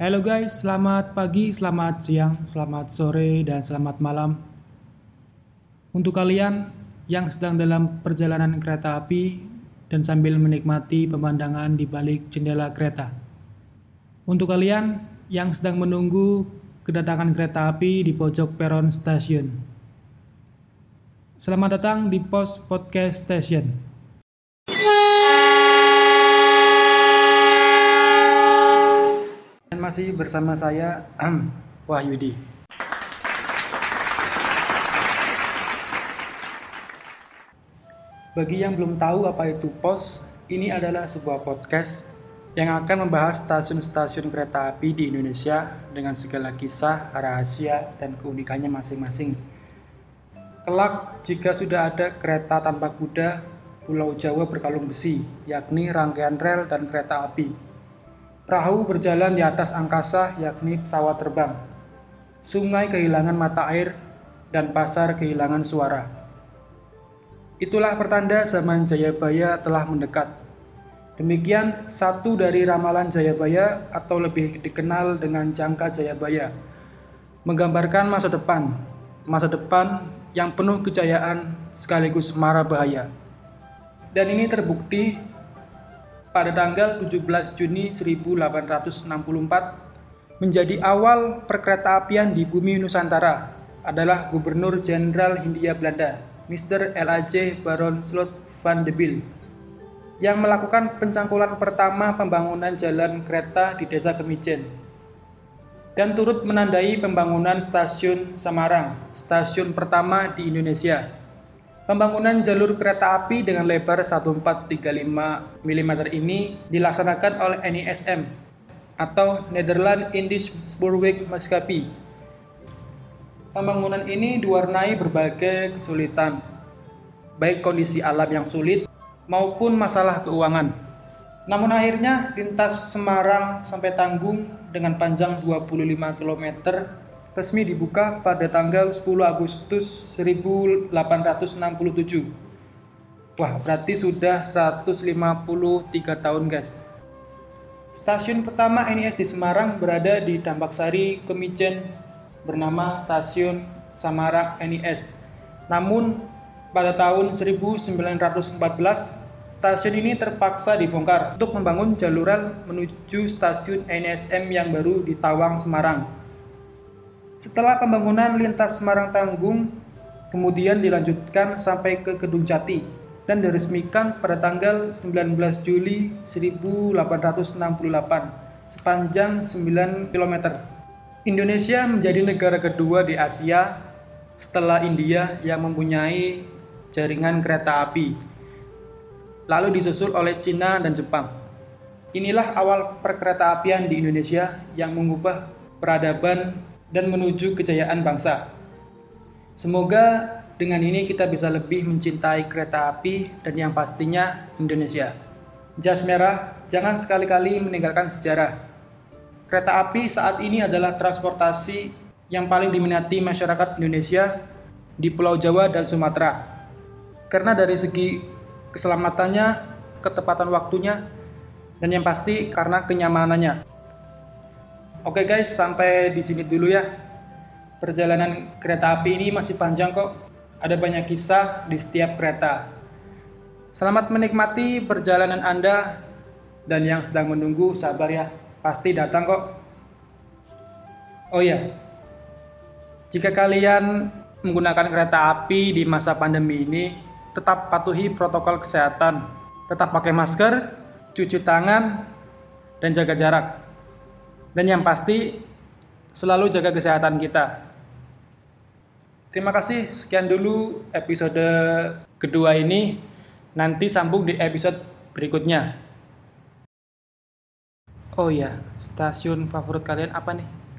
Halo guys, selamat pagi, selamat siang, selamat sore, dan selamat malam. Untuk kalian yang sedang dalam perjalanan kereta api dan sambil menikmati pemandangan di balik jendela kereta. Untuk kalian yang sedang menunggu kedatangan kereta api di pojok peron stasiun. Selamat datang di Pos Podcast Station. Masih bersama saya Wahyudi. Bagi yang belum tahu apa itu pos, ini adalah sebuah podcast yang akan membahas stasiun-stasiun kereta api di Indonesia dengan segala kisah, rahasia, dan keunikannya masing-masing. Kelak, jika sudah ada kereta tanpa kuda, Pulau Jawa berkalung besi, yakni rangkaian rel dan kereta api Perahu berjalan di atas angkasa, yakni pesawat terbang. Sungai kehilangan mata air, dan pasar kehilangan suara. Itulah pertanda zaman Jayabaya telah mendekat. Demikian satu dari ramalan Jayabaya atau lebih dikenal dengan jangka Jayabaya. Menggambarkan masa depan, masa depan yang penuh kejayaan sekaligus mara bahaya. Dan ini terbukti pada tanggal 17 Juni 1864 menjadi awal perkeretaapian di bumi Nusantara adalah Gubernur Jenderal Hindia Belanda, Mr. L.A.J. Baron Slot van de Biel, yang melakukan pencangkulan pertama pembangunan jalan kereta di Desa Kemijen dan turut menandai pembangunan stasiun Samarang, stasiun pertama di Indonesia Pembangunan jalur kereta api dengan lebar 1435 mm ini dilaksanakan oleh NISM atau Netherlands Indisch Spoorweg Maatschappij. Pembangunan ini diwarnai berbagai kesulitan, baik kondisi alam yang sulit maupun masalah keuangan. Namun akhirnya lintas Semarang sampai Tanggung dengan panjang 25 km resmi dibuka pada tanggal 10 Agustus 1867. Wah, berarti sudah 153 tahun, guys. Stasiun pertama NIS di Semarang berada di Dambaksari, Kemijen, bernama Stasiun Samarang NIS. Namun, pada tahun 1914, stasiun ini terpaksa dibongkar untuk membangun jalur rel menuju stasiun NSM yang baru di Tawang, Semarang. Setelah pembangunan lintas Semarang Tanggung, kemudian dilanjutkan sampai ke Kedung Jati dan diresmikan pada tanggal 19 Juli 1868 sepanjang 9 km. Indonesia menjadi negara kedua di Asia setelah India yang mempunyai jaringan kereta api. Lalu disusul oleh Cina dan Jepang. Inilah awal perkeretaapian di Indonesia yang mengubah peradaban dan menuju kejayaan bangsa. Semoga dengan ini kita bisa lebih mencintai kereta api dan yang pastinya Indonesia. Jas merah, jangan sekali-kali meninggalkan sejarah. Kereta api saat ini adalah transportasi yang paling diminati masyarakat Indonesia di Pulau Jawa dan Sumatera. Karena dari segi keselamatannya, ketepatan waktunya, dan yang pasti karena kenyamanannya. Oke guys, sampai di sini dulu ya. Perjalanan kereta api ini masih panjang kok. Ada banyak kisah di setiap kereta. Selamat menikmati perjalanan Anda dan yang sedang menunggu sabar ya. Pasti datang kok. Oh iya. Jika kalian menggunakan kereta api di masa pandemi ini, tetap patuhi protokol kesehatan. Tetap pakai masker, cuci tangan, dan jaga jarak. Dan yang pasti selalu jaga kesehatan kita. Terima kasih, sekian dulu episode kedua ini. Nanti sambung di episode berikutnya. Oh ya, stasiun favorit kalian apa nih?